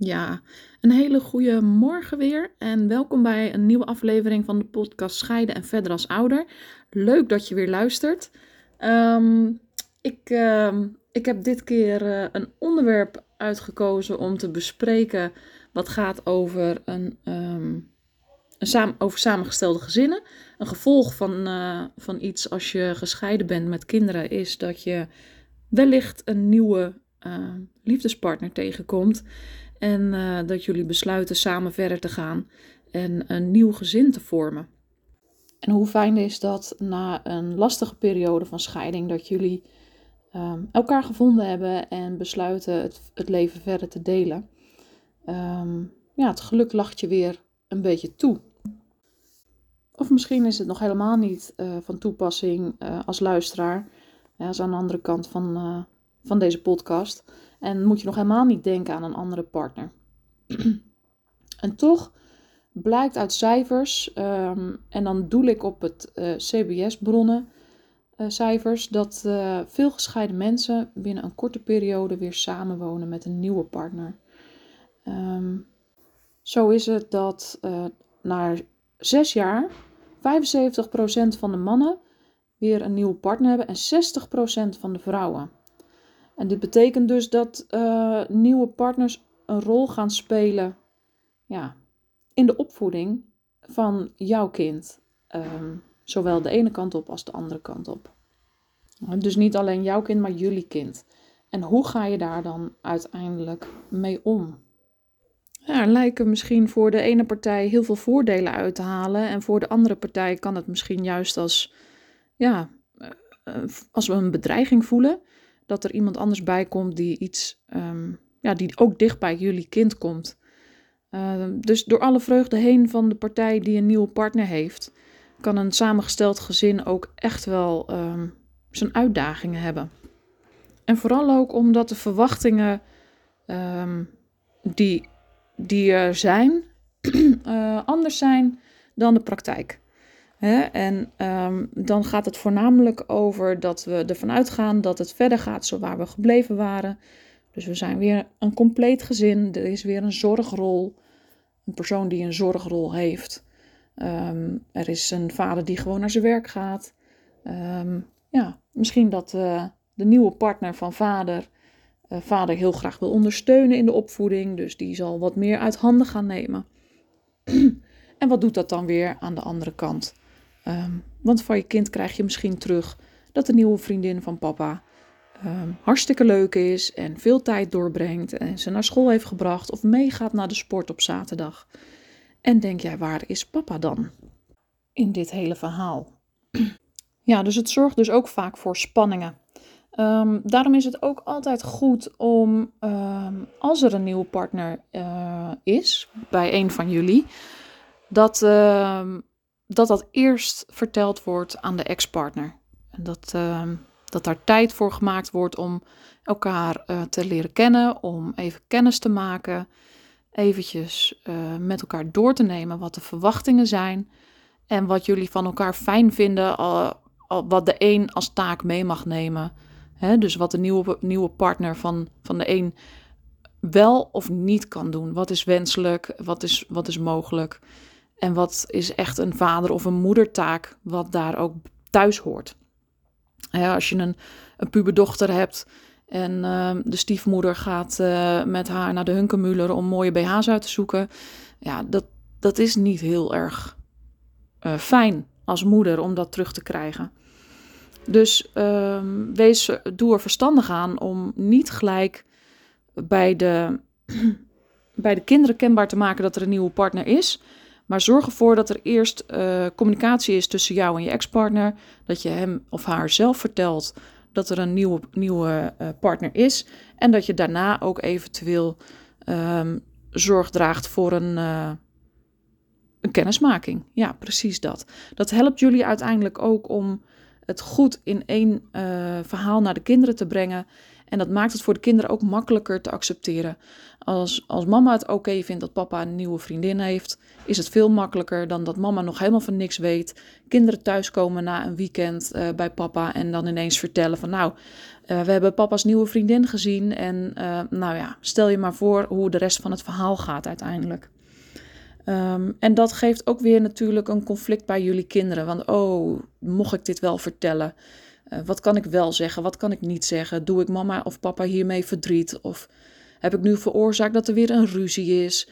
Ja, een hele goede morgen weer en welkom bij een nieuwe aflevering van de podcast Scheiden en Verder als Ouder. Leuk dat je weer luistert. Ehm, ik, ehm, ik heb dit keer eh, een onderwerp uitgekozen om te bespreken wat gaat over, een, ehm, een samen, over samengestelde gezinnen. Een gevolg van, eh, van iets als je gescheiden bent met kinderen is dat je wellicht een nieuwe uh, liefdespartner tegenkomt. En uh, dat jullie besluiten samen verder te gaan en een nieuw gezin te vormen. En hoe fijn is dat na een lastige periode van scheiding dat jullie um, elkaar gevonden hebben en besluiten het, het leven verder te delen. Um, ja, het geluk lacht je weer een beetje toe. Of misschien is het nog helemaal niet uh, van toepassing uh, als luisteraar. Ja, aan de andere kant van, van deze podcast. En moet je nog helemaal niet denken aan een andere partner. en toch blijkt uit cijfers, um, en dan doel ik op het uh, CBS-bronnen uh, cijfers, dat uh, veel gescheiden mensen binnen een korte periode weer samenwonen met een nieuwe partner. Um, zo is het dat na zes jaar 75% van de mannen weer een nieuwe partner hebben en 60% van de vrouwen. En dit betekent dus dat uh, nieuwe partners een rol gaan spelen ja, in de opvoeding van jouw kind. Um, zowel de ene kant op als de andere kant op. Dus niet alleen jouw kind, maar jullie kind. En hoe ga je daar dan uiteindelijk mee om? Ja, er lijken misschien voor de ene partij heel veel voordelen uit te halen. En voor de andere partij kan het misschien juist als, ja, eh, als we een bedreiging voelen dat er iemand anders bij komt die iets, um, ja, die ook dicht bij jullie kind komt. Uh, dus door alle vreugde heen van de partij die een nieuwe partner heeft, kan een samengesteld gezin ook echt wel um, zijn uitdagingen hebben. En vooral ook omdat de verwachtingen die, die er zijn, uh, anders zijn dan de praktijk. En um, dan gaat het voornamelijk over dat we ervan uitgaan dat het verder gaat zo waar we gebleven waren. Dus we zijn weer een compleet gezin. Er is weer een zorgrol. Een persoon die een zorgrol heeft. Um, er is een vader die gewoon naar zijn werk gaat. Um, ja, misschien dat uh, de nieuwe partner van vader. Uh, vader heel graag wil ondersteunen in de opvoeding. Dus die zal wat meer uit handen gaan nemen. en wat doet dat dan weer aan de andere kant? Um, want van je kind krijg je misschien terug dat de nieuwe vriendin van papa um, hartstikke leuk is en veel tijd doorbrengt en ze naar school heeft gebracht of meegaat naar de sport op zaterdag. En denk jij, waar is papa dan in dit hele verhaal? Ja, dus het zorgt dus ook vaak voor spanningen. Um, daarom is het ook altijd goed om, als er een nieuwe partner uh, is bij een van jullie, dat, dat dat eerst verteld wordt aan de ex-partner. En dat, uh, dat daar tijd voor gemaakt wordt om elkaar uh, te leren kennen, om even kennis te maken, eventjes uh, met elkaar door te nemen wat de verwachtingen zijn en wat jullie van elkaar fijn vinden, wat de een als taak mee mag nemen. Dus wat de nieuwe, nieuwe partner van, van de een wel of niet kan doen. Wat is wenselijk, wat is, wat is mogelijk. En wat is echt een vader- of een moedertaak, wat daar ook thuis hoort. Als je een, een puberdochter hebt en uh, de stiefmoeder gaat uh, met haar naar de Hunkemuller om mooie BH's uit te zoeken. Ja, dat, dat is niet heel erg uh, fijn als moeder om dat terug te krijgen. Dus ehm, wees, doe er verstandig aan om niet gelijk bij de, bij de kinderen kenbaar te maken dat er een nieuwe partner is. Maar zorg ervoor dat er eerst uh, communicatie is tussen jou en je ex-partner. Dat je hem of haar zelf vertelt dat er een nieuwe, nieuwe uh, partner is. En dat je daarna ook eventueel um, zorg draagt voor een, uh, een kennismaking. Ja, precies dat. Dat helpt jullie uiteindelijk ook om het goed in één verhaal naar de kinderen te brengen. En dat maakt het voor de kinderen ook makkelijker te accepteren. Als, als mama het oké vindt dat papa een nieuwe vriendin heeft, is het veel makkelijker dan dat mama nog helemaal van niks weet. Kinderen thuiskomen na een weekend uh, bij papa en dan ineens vertellen van nou, uh, we hebben papa's nieuwe vriendin gezien. En uh, nou ja, stel je maar voor hoe de rest van het verhaal gaat uiteindelijk. Um, en dat geeft ook weer natuurlijk een conflict bij jullie kinderen. Want oh, mocht ik dit wel vertellen? Uh, wat kan ik wel zeggen? Wat kan ik niet zeggen? Doe ik mama of papa hiermee verdriet? Of heb ik nu veroorzaakt dat er weer een ruzie is?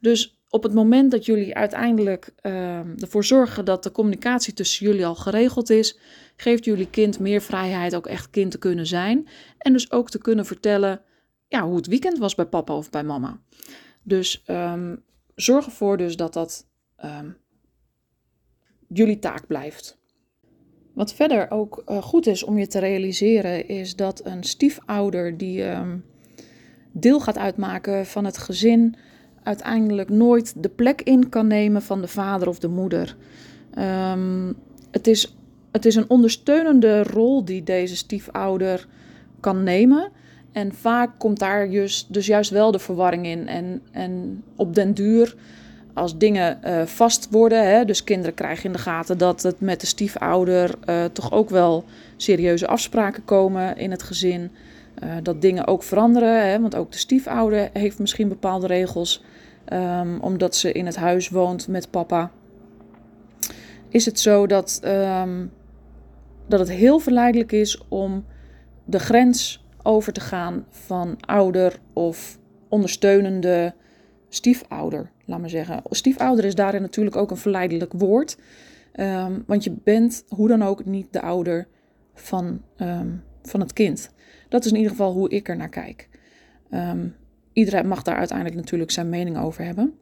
Dus op het moment dat jullie uiteindelijk uh, ervoor zorgen dat de communicatie tussen jullie al geregeld is, geeft jullie kind meer vrijheid ook echt kind te kunnen zijn. En dus ook te kunnen vertellen ja, hoe het weekend was bij papa of bij mama. Dus um, zorg ervoor dus dat dat um, jullie taak blijft. Wat verder ook uh, goed is om je te realiseren, is dat een stiefouder die um, deel gaat uitmaken van het gezin, uiteindelijk nooit de plek in kan nemen van de vader of de moeder. Um, het, is, het is een ondersteunende rol die deze stiefouder kan nemen. En vaak komt daar just, dus juist wel de verwarring in. En, en op den duur, als dingen uh, vast worden, hè, dus kinderen krijgen in de gaten dat het met de stiefouder uh, toch ook wel serieuze afspraken komen in het gezin. Uh, dat dingen ook veranderen, hè, want ook de stiefouder heeft misschien bepaalde regels, um, omdat ze in het huis woont met papa. Is het zo dat, um, dat het heel verleidelijk is om de grens over te gaan van ouder of ondersteunende stiefouder, laat maar zeggen. Stiefouder is daarin natuurlijk ook een verleidelijk woord, um, want je bent hoe dan ook niet de ouder van, um, van het kind. Dat is in ieder geval hoe ik er naar kijk. Um, iedereen mag daar uiteindelijk natuurlijk zijn mening over hebben.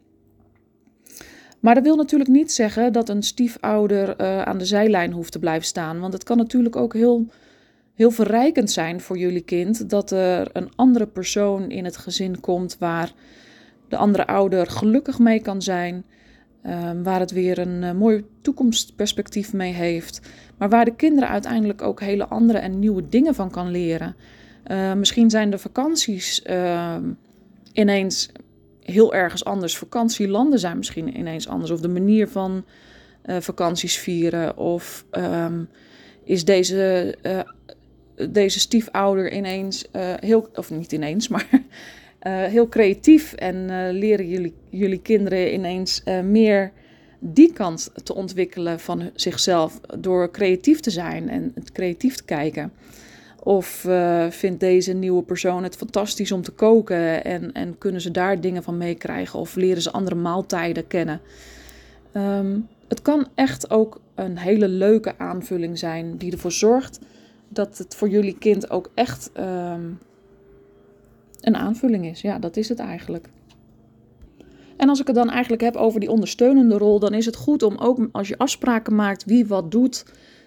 Maar dat wil natuurlijk niet zeggen dat een stiefouder uh, aan de zijlijn hoeft te blijven staan. Want het kan natuurlijk ook heel heel verrijkend zijn voor jullie kind dat er een andere persoon in het gezin komt waar de andere ouder gelukkig mee kan zijn, um, waar het weer een uh, mooi toekomstperspectief mee heeft, maar waar de kinderen uiteindelijk ook hele andere en nieuwe dingen van kan leren. Uh, misschien zijn de vakanties uh, ineens heel ergens anders. Vakantielanden zijn misschien ineens anders. Of de manier van uh, vakanties vieren. Of um, is deze deze stiefouder ineens heel, of niet ineens, maar uh, heel creatief en uh, leren jullie, jullie kinderen ineens meer die kant te ontwikkelen van zichzelf door creatief te zijn en creatief te kijken. Of vindt deze nieuwe persoon het fantastisch om te koken en, en kunnen ze daar dingen van meekrijgen? Of leren ze andere maaltijden kennen? Um, het kan echt ook een hele leuke aanvulling zijn die ervoor zorgt dat het voor jullie kind ook echt um, een aanvulling is. Ja, dat is het eigenlijk. En als ik het dan eigenlijk heb over die ondersteunende rol, dan is het goed om ook als je afspraken maakt wie wat doet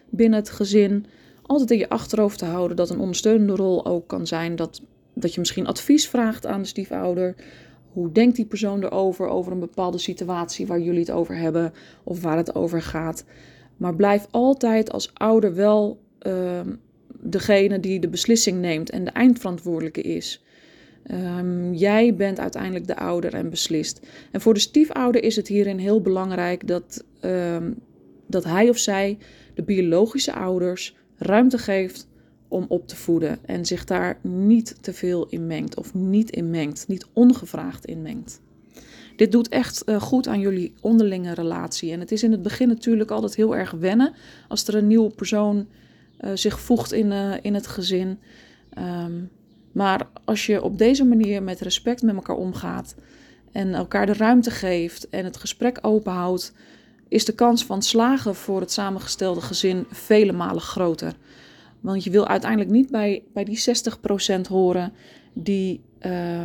binnen het gezin, altijd in je achterhoofd te houden dat een ondersteunende rol ook kan zijn dat, dat je misschien advies vraagt aan de stiefouder. Hoe denkt die persoon erover, over een bepaalde situatie waar jullie het over hebben of waar het over gaat. Maar blijf altijd als ouder wel uh, degene die de beslissing neemt en de eindverantwoordelijke is. Um, jij bent uiteindelijk de ouder en beslist. En voor de stiefouder is het hierin heel belangrijk dat, um, dat hij of zij de biologische ouders ruimte geeft om op te voeden en zich daar niet te veel in mengt of niet in mengt, niet ongevraagd in mengt. Dit doet echt uh, goed aan jullie onderlinge relatie. En het is in het begin natuurlijk altijd heel erg wennen als er een nieuwe persoon uh, zich voegt in, uh, in het gezin. Um, maar als je op deze manier met respect met elkaar omgaat en elkaar de ruimte geeft en het gesprek openhoudt, is de kans van slagen voor het samengestelde gezin vele malen groter. Want je wil uiteindelijk niet bij, bij die 60% horen die uh,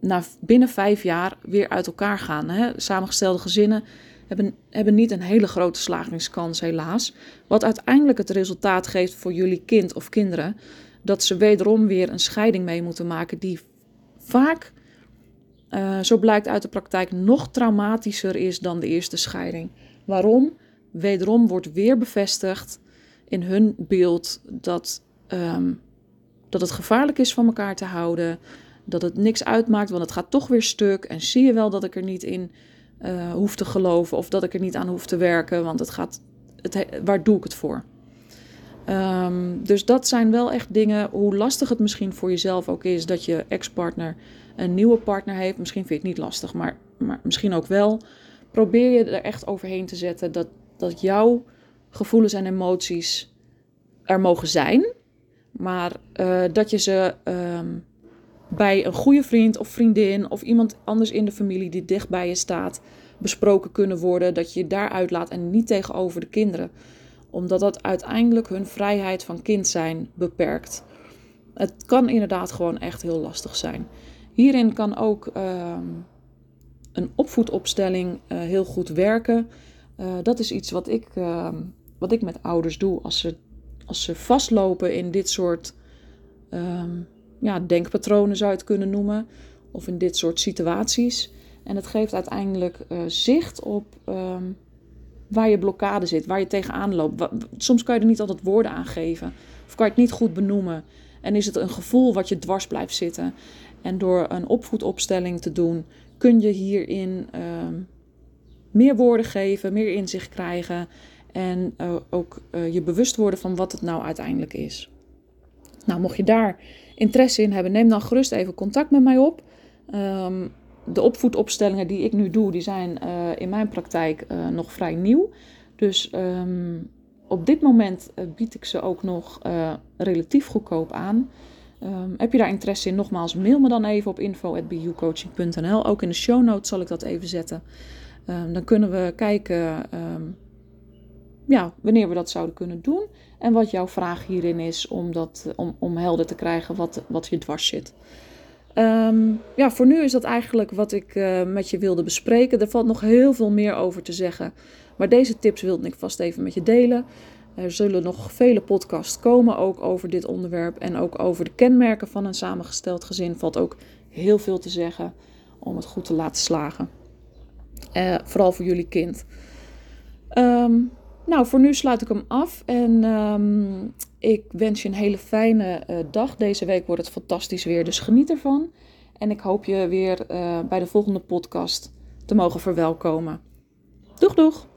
na binnen vijf jaar weer uit elkaar gaan. Hè? Samengestelde gezinnen hebben, hebben niet een hele grote slagingskans, helaas. Wat uiteindelijk het resultaat geeft voor jullie kind of kinderen, dat ze wederom weer een scheiding mee moeten maken, die vaak, uh, zo blijkt uit de praktijk, nog traumatischer is dan de eerste scheiding. Waarom? Wederom wordt weer bevestigd in hun beeld dat um, dat het gevaarlijk is van elkaar te houden. Dat het niks uitmaakt, want het gaat toch weer stuk. En zie je wel dat ik er niet in uh, hoef te geloven of dat ik er niet aan hoef te werken, want het gaat, het, waar doe ik het voor? Um, dus dat zijn wel echt dingen, hoe lastig het misschien voor jezelf ook is dat je ex-partner een nieuwe partner heeft. Misschien vind je het niet lastig, maar, maar misschien ook wel. Probeer je er echt overheen te zetten dat, dat jouw gevoelens en emoties er mogen zijn, maar uh, dat je ze um, bij een goede vriend of vriendin of iemand anders in de familie die dicht bij je staat besproken kunnen worden. Dat je je daar uitlaat en niet tegenover de kinderen. Omdat dat uiteindelijk hun vrijheid van kind zijn beperkt. Het kan inderdaad gewoon echt heel lastig zijn. Hierin kan ook uh, een opvoedopstelling uh, heel goed werken. Uh, dat is iets wat ik, ehm, wat ik met ouders doe als ze, als ze vastlopen in dit soort ehm, ja, denkpatronen zou je het kunnen noemen. Of in dit soort situaties. En het geeft uiteindelijk uh, zicht op waar je blokkade zit, waar je tegenaan loopt. Soms kan je er niet altijd woorden aan geven. Of kan je het niet goed benoemen. En is het een gevoel wat je dwars blijft zitten. En door een opvoedopstelling te doen, kun je hierin um, meer woorden geven, meer inzicht krijgen. En uh, ook uh, je bewust worden van wat het nou uiteindelijk is. Nou, mocht je daar interesse in hebben, neem dan gerust even contact met mij op. Um, de opvoedopstellingen die ik nu doe, die zijn uh, in mijn praktijk uh, nog vrij nieuw. Dus um, op dit moment uh, bied ik ze ook nog relatief goedkoop aan. Um, heb je daar interesse in? Nogmaals, mail me dan even op info.bucoaching.nl. Ook in de show notes zal ik dat even zetten. Um, dan kunnen we kijken ja, wanneer we dat zouden kunnen doen. En wat jouw vraag hierin is om, dat, om, om helder te krijgen wat, wat je dwars zit. Um, ja, voor nu is dat eigenlijk wat ik uh, met je wilde bespreken. Er valt nog heel veel meer over te zeggen. Maar deze tips wilde ik vast even met je delen. Er zullen nog vele podcasts komen ook over dit onderwerp. En ook over de kenmerken van een samengesteld gezin valt ook heel veel te zeggen om het goed te laten slagen. Uh, vooral voor jullie kind. Um, nou, voor nu sluit ik hem af. En um, ik wens je een hele fijne uh, dag. Deze week wordt het fantastisch weer, dus geniet ervan. En ik hoop je weer uh, bij de volgende podcast te mogen verwelkomen. Doeg, doeg!